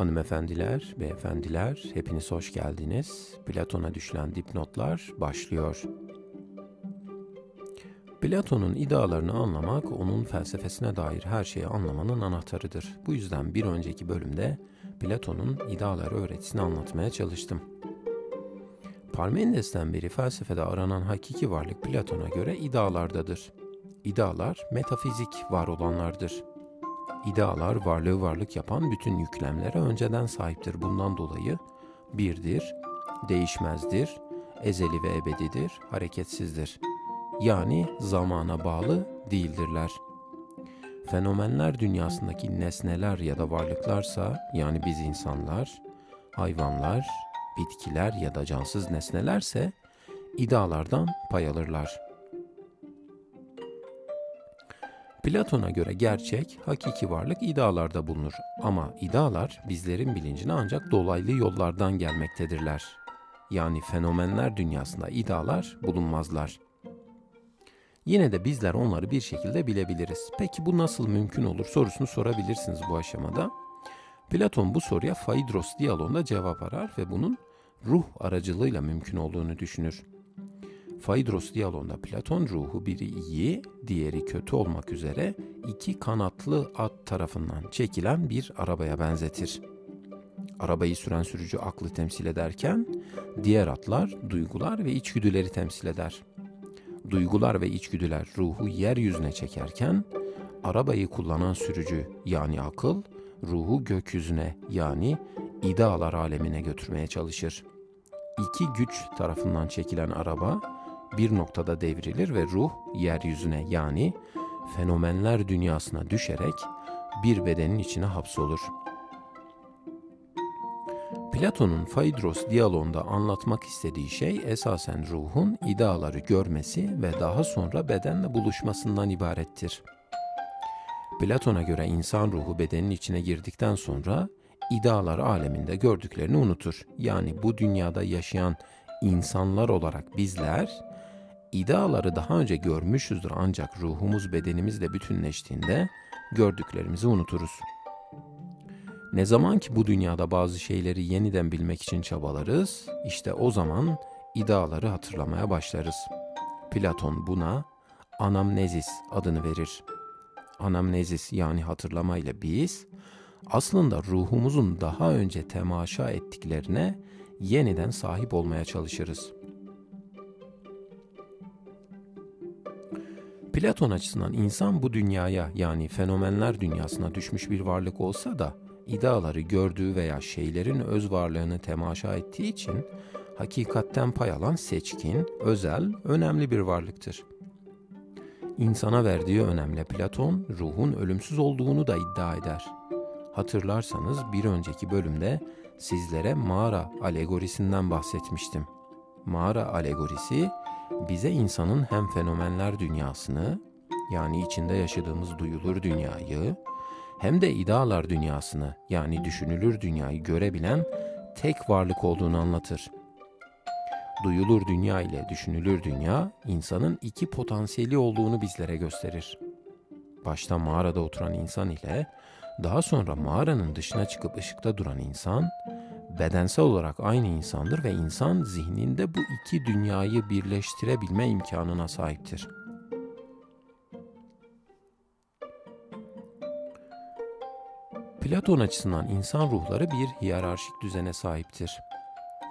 Hanımefendiler, beyefendiler, hepiniz hoş geldiniz. Platon'a düşülen dipnotlar başlıyor. Platon'un idealarını anlamak, onun felsefesine dair her şeyi anlamanın anahtarıdır. Bu yüzden bir önceki bölümde Platon'un ideaları öğretisini anlatmaya çalıştım. Parmenides'ten beri felsefede aranan hakiki varlık Platon'a göre idealardadır. İdealar metafizik var olanlardır. İdealar varlığı varlık yapan bütün yüklemlere önceden sahiptir. Bundan dolayı birdir, değişmezdir, ezeli ve ebedidir, hareketsizdir. Yani zamana bağlı değildirler. Fenomenler dünyasındaki nesneler ya da varlıklarsa yani biz insanlar, hayvanlar, bitkiler ya da cansız nesnelerse idealardan pay alırlar.'' Platon'a göre gerçek, hakiki varlık idealarda bulunur. Ama idealar bizlerin bilincine ancak dolaylı yollardan gelmektedirler. Yani fenomenler dünyasında idealar bulunmazlar. Yine de bizler onları bir şekilde bilebiliriz. Peki bu nasıl mümkün olur sorusunu sorabilirsiniz bu aşamada. Platon bu soruya Phaedros diyaloğunda cevap arar ve bunun ruh aracılığıyla mümkün olduğunu düşünür. Phaedros diyalogunda Platon ruhu biri iyi, diğeri kötü olmak üzere iki kanatlı at tarafından çekilen bir arabaya benzetir. Arabayı süren sürücü aklı temsil ederken diğer atlar duygular ve içgüdüleri temsil eder. Duygular ve içgüdüler ruhu yeryüzüne çekerken arabayı kullanan sürücü yani akıl ruhu gökyüzüne yani idealar alemine götürmeye çalışır. İki güç tarafından çekilen araba bir noktada devrilir ve ruh yeryüzüne yani fenomenler dünyasına düşerek bir bedenin içine hapsolur. Platon'un Phaedros diyaloğunda anlatmak istediği şey esasen ruhun ideaları görmesi ve daha sonra bedenle buluşmasından ibarettir. Platon'a göre insan ruhu bedenin içine girdikten sonra idealar aleminde gördüklerini unutur. Yani bu dünyada yaşayan insanlar olarak bizler İdeaları daha önce görmüşüzdür ancak ruhumuz bedenimizle bütünleştiğinde gördüklerimizi unuturuz. Ne zaman ki bu dünyada bazı şeyleri yeniden bilmek için çabalarız, işte o zaman ideaları hatırlamaya başlarız. Platon buna anamnezis adını verir. Anamnezis yani hatırlama ile biz aslında ruhumuzun daha önce temaşa ettiklerine yeniden sahip olmaya çalışırız.'' Platon açısından insan bu dünyaya yani fenomenler dünyasına düşmüş bir varlık olsa da ideaları gördüğü veya şeylerin öz varlığını temaşa ettiği için hakikatten pay alan seçkin, özel, önemli bir varlıktır. İnsana verdiği önemle Platon, ruhun ölümsüz olduğunu da iddia eder. Hatırlarsanız bir önceki bölümde sizlere mağara alegorisinden bahsetmiştim. Mağara alegorisi bize insanın hem fenomenler dünyasını yani içinde yaşadığımız duyulur dünyayı hem de idealar dünyasını yani düşünülür dünyayı görebilen tek varlık olduğunu anlatır. Duyulur dünya ile düşünülür dünya insanın iki potansiyeli olduğunu bizlere gösterir. Başta mağarada oturan insan ile daha sonra mağaranın dışına çıkıp ışıkta duran insan bedensel olarak aynı insandır ve insan zihninde bu iki dünyayı birleştirebilme imkanına sahiptir. Platon açısından insan ruhları bir hiyerarşik düzene sahiptir.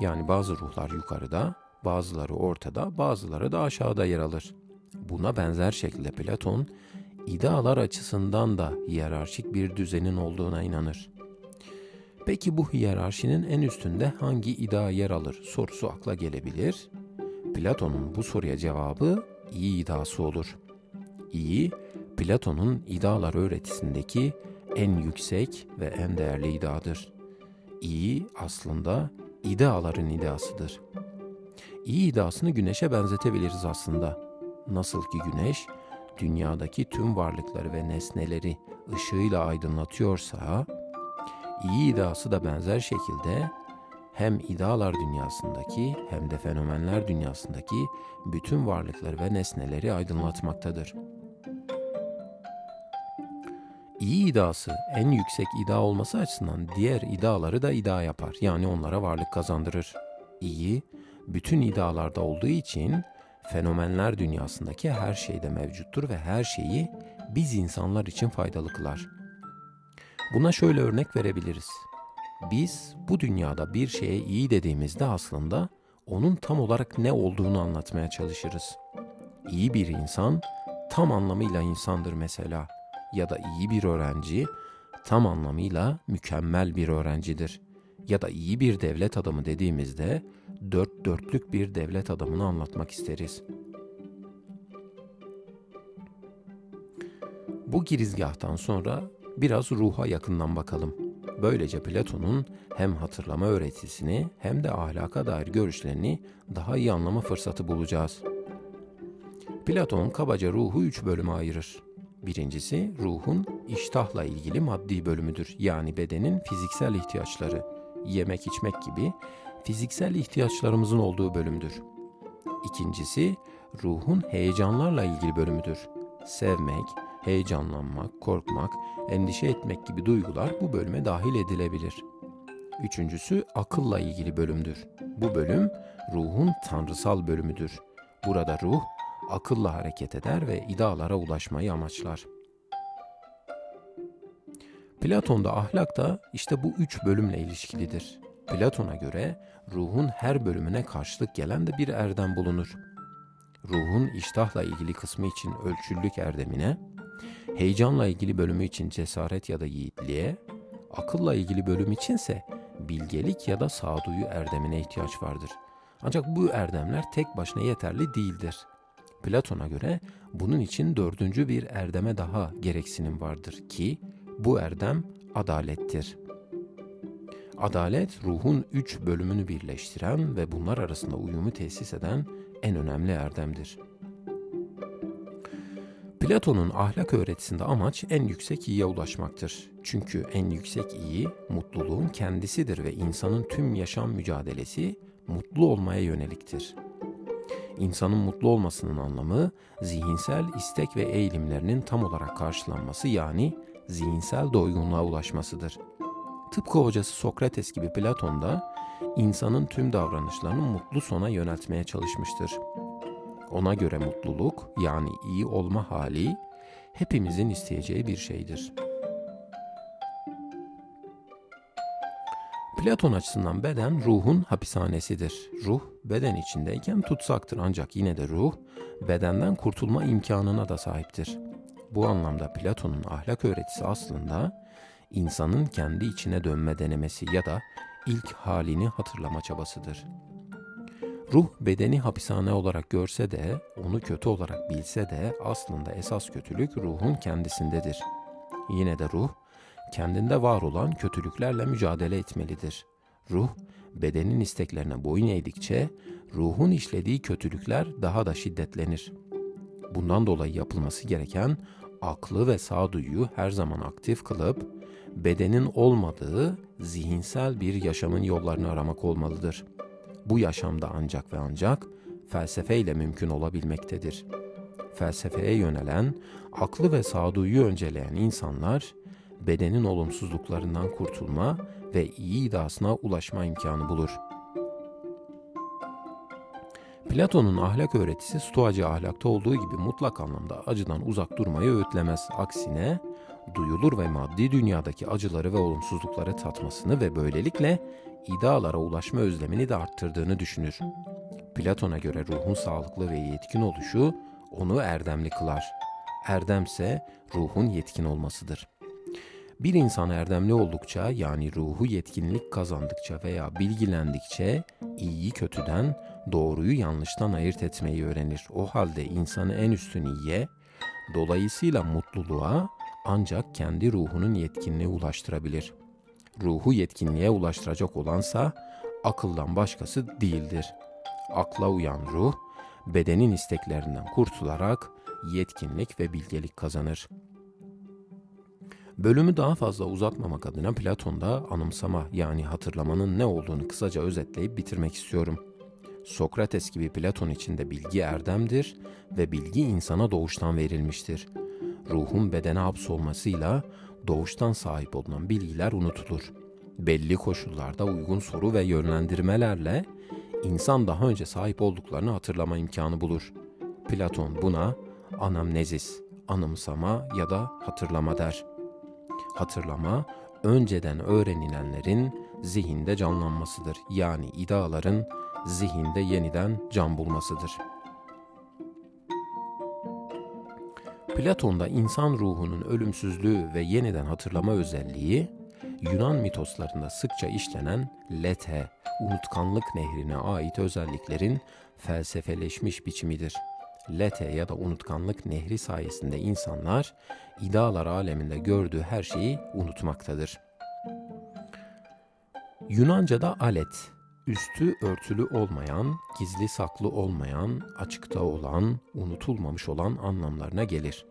Yani bazı ruhlar yukarıda, bazıları ortada, bazıları da aşağıda yer alır. Buna benzer şekilde Platon, idealar açısından da hiyerarşik bir düzenin olduğuna inanır. Peki bu hiyerarşinin en üstünde hangi ida yer alır sorusu akla gelebilir. Platon'un bu soruya cevabı iyi idası olur. İyi, Platon'un idalar öğretisindeki en yüksek ve en değerli idadır. İyi aslında ideaların idasıdır. İyi idasını güneşe benzetebiliriz aslında. Nasıl ki güneş dünyadaki tüm varlıkları ve nesneleri ışığıyla aydınlatıyorsa, iyi iddiası da benzer şekilde hem idealar dünyasındaki hem de fenomenler dünyasındaki bütün varlıkları ve nesneleri aydınlatmaktadır. İyi idası en yüksek ida olması açısından diğer idaları da ida yapar. Yani onlara varlık kazandırır. İyi, bütün idalarda olduğu için fenomenler dünyasındaki her şeyde mevcuttur ve her şeyi biz insanlar için faydalı kılar. Buna şöyle örnek verebiliriz. Biz bu dünyada bir şeye iyi dediğimizde aslında onun tam olarak ne olduğunu anlatmaya çalışırız. İyi bir insan tam anlamıyla insandır mesela ya da iyi bir öğrenci tam anlamıyla mükemmel bir öğrencidir. Ya da iyi bir devlet adamı dediğimizde dört dörtlük bir devlet adamını anlatmak isteriz. Bu girizgahtan sonra biraz ruha yakından bakalım. Böylece Platon'un hem hatırlama öğretisini hem de ahlaka dair görüşlerini daha iyi anlama fırsatı bulacağız. Platon kabaca ruhu üç bölüme ayırır. Birincisi ruhun iştahla ilgili maddi bölümüdür. Yani bedenin fiziksel ihtiyaçları, yemek içmek gibi fiziksel ihtiyaçlarımızın olduğu bölümdür. İkincisi ruhun heyecanlarla ilgili bölümüdür. Sevmek, heyecanlanmak, korkmak, endişe etmek gibi duygular bu bölüme dahil edilebilir. Üçüncüsü akılla ilgili bölümdür. Bu bölüm ruhun tanrısal bölümüdür. Burada ruh akılla hareket eder ve idealara ulaşmayı amaçlar. Platon'da ahlak da işte bu üç bölümle ilişkilidir. Platon'a göre ruhun her bölümüne karşılık gelen de bir erdem bulunur. Ruhun iştahla ilgili kısmı için ölçüllük erdemine, heyecanla ilgili bölümü için cesaret ya da yiğitliğe, akılla ilgili bölüm içinse bilgelik ya da sağduyu erdemine ihtiyaç vardır. Ancak bu erdemler tek başına yeterli değildir. Platon'a göre bunun için dördüncü bir erdeme daha gereksinim vardır ki bu erdem adalettir. Adalet ruhun üç bölümünü birleştiren ve bunlar arasında uyumu tesis eden en önemli erdemdir. Platon'un ahlak öğretisinde amaç en yüksek iyiye ulaşmaktır. Çünkü en yüksek iyi mutluluğun kendisidir ve insanın tüm yaşam mücadelesi mutlu olmaya yöneliktir. İnsanın mutlu olmasının anlamı zihinsel istek ve eğilimlerinin tam olarak karşılanması yani zihinsel doygunluğa ulaşmasıdır. Tıpkı hocası Sokrates gibi Platon da insanın tüm davranışlarını mutlu sona yöneltmeye çalışmıştır. Ona göre mutluluk yani iyi olma hali hepimizin isteyeceği bir şeydir. Platon açısından beden ruhun hapishanesidir. Ruh beden içindeyken tutsaktır ancak yine de ruh bedenden kurtulma imkanına da sahiptir. Bu anlamda Platon'un ahlak öğretisi aslında insanın kendi içine dönme denemesi ya da ilk halini hatırlama çabasıdır. Ruh bedeni hapishane olarak görse de, onu kötü olarak bilse de aslında esas kötülük ruhun kendisindedir. Yine de ruh, kendinde var olan kötülüklerle mücadele etmelidir. Ruh, bedenin isteklerine boyun eğdikçe ruhun işlediği kötülükler daha da şiddetlenir. Bundan dolayı yapılması gereken aklı ve sağduyuyu her zaman aktif kılıp bedenin olmadığı zihinsel bir yaşamın yollarını aramak olmalıdır. Bu yaşamda ancak ve ancak felsefeyle mümkün olabilmektedir. Felsefeye yönelen, aklı ve sağduyuyu önceleyen insanlar bedenin olumsuzluklarından kurtulma ve iyi idasına ulaşma imkanı bulur. Platon'un ahlak öğretisi stoacı ahlakta olduğu gibi mutlak anlamda acıdan uzak durmayı öğütlemez. Aksine duyulur ve maddi dünyadaki acıları ve olumsuzlukları tatmasını ve böylelikle idealara ulaşma özlemini de arttırdığını düşünür. Platon'a göre ruhun sağlıklı ve yetkin oluşu onu erdemli kılar. Erdemse ruhun yetkin olmasıdır. Bir insan erdemli oldukça yani ruhu yetkinlik kazandıkça veya bilgilendikçe iyiyi kötüden, doğruyu yanlıştan ayırt etmeyi öğrenir. O halde insanı en üstün iyiye, dolayısıyla mutluluğa ancak kendi ruhunun yetkinliğe ulaştırabilir. Ruhu yetkinliğe ulaştıracak olansa akıldan başkası değildir. Akla uyan ruh, bedenin isteklerinden kurtularak yetkinlik ve bilgelik kazanır. Bölümü daha fazla uzatmamak adına Platon'da anımsama yani hatırlamanın ne olduğunu kısaca özetleyip bitirmek istiyorum. Sokrates gibi Platon için de bilgi erdemdir ve bilgi insana doğuştan verilmiştir. Ruhun bedene hapsolmasıyla doğuştan sahip olunan bilgiler unutulur. Belli koşullarda uygun soru ve yönlendirmelerle insan daha önce sahip olduklarını hatırlama imkanı bulur. Platon buna anamnezis, anımsama ya da hatırlama der. Hatırlama, önceden öğrenilenlerin zihinde canlanmasıdır. Yani idaların zihinde yeniden can bulmasıdır. Platon'da insan ruhunun ölümsüzlüğü ve yeniden hatırlama özelliği, Yunan mitoslarında sıkça işlenen lete, unutkanlık nehrine ait özelliklerin felsefeleşmiş biçimidir. Lete ya da unutkanlık nehri sayesinde insanlar idalar aleminde gördüğü her şeyi unutmaktadır. Yunanca'da alet, üstü örtülü olmayan, gizli saklı olmayan, açıkta olan, unutulmamış olan anlamlarına gelir.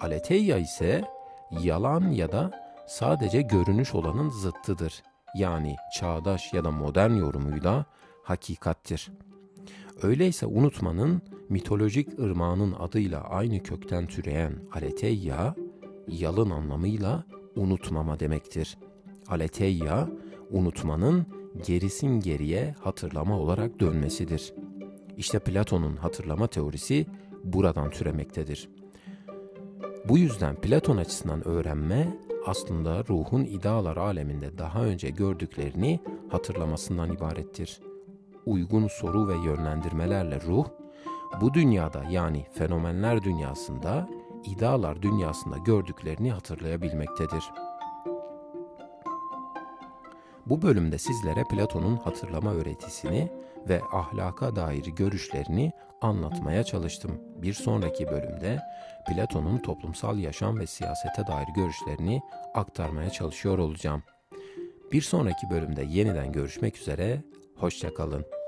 Aletheia ise yalan ya da sadece görünüş olanın zıttıdır. Yani çağdaş ya da modern yorumuyla hakikattir. Öyleyse unutmanın mitolojik ırmağının adıyla aynı kökten türeyen aletheia, yalın anlamıyla unutmama demektir. Aletheia, unutmanın gerisin geriye hatırlama olarak dönmesidir. İşte Platon'un hatırlama teorisi buradan türemektedir. Bu yüzden Platon açısından öğrenme aslında ruhun idealar aleminde daha önce gördüklerini hatırlamasından ibarettir. Uygun soru ve yönlendirmelerle ruh bu dünyada yani fenomenler dünyasında, idealar dünyasında gördüklerini hatırlayabilmektedir.'' Bu bölümde sizlere Platon'un hatırlama öğretisini ve ahlaka dair görüşlerini anlatmaya çalıştım. Bir sonraki bölümde Platon'un toplumsal yaşam ve siyasete dair görüşlerini aktarmaya çalışıyor olacağım. Bir sonraki bölümde yeniden görüşmek üzere, hoşçakalın.